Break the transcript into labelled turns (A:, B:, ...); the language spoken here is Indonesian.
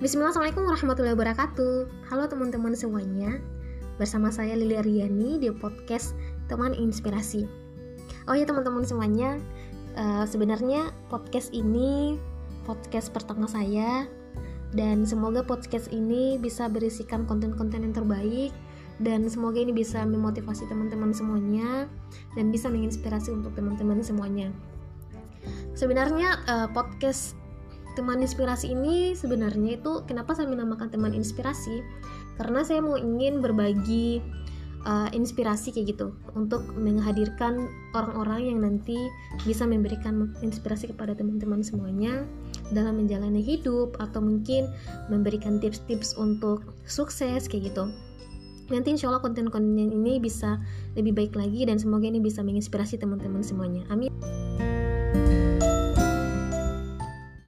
A: Bismillah, Assalamualaikum warahmatullahi wabarakatuh. Halo teman-teman semuanya. Bersama saya Lili Riani di podcast Teman Inspirasi. Oh ya teman-teman semuanya. Uh, Sebenarnya podcast ini Podcast pertama saya Dan semoga podcast ini bisa berisikan konten-konten yang terbaik Dan semoga ini bisa memotivasi teman-teman semuanya Dan bisa menginspirasi untuk teman-teman semuanya. Sebenarnya uh, podcast teman inspirasi ini sebenarnya itu kenapa saya menamakan teman inspirasi? Karena saya mau ingin berbagi uh, inspirasi kayak gitu untuk menghadirkan orang-orang yang nanti bisa memberikan inspirasi kepada teman-teman semuanya dalam menjalani hidup atau mungkin memberikan tips-tips untuk sukses kayak gitu. Nanti insya Allah konten-konten ini bisa lebih baik lagi dan semoga ini bisa menginspirasi teman-teman semuanya. Amin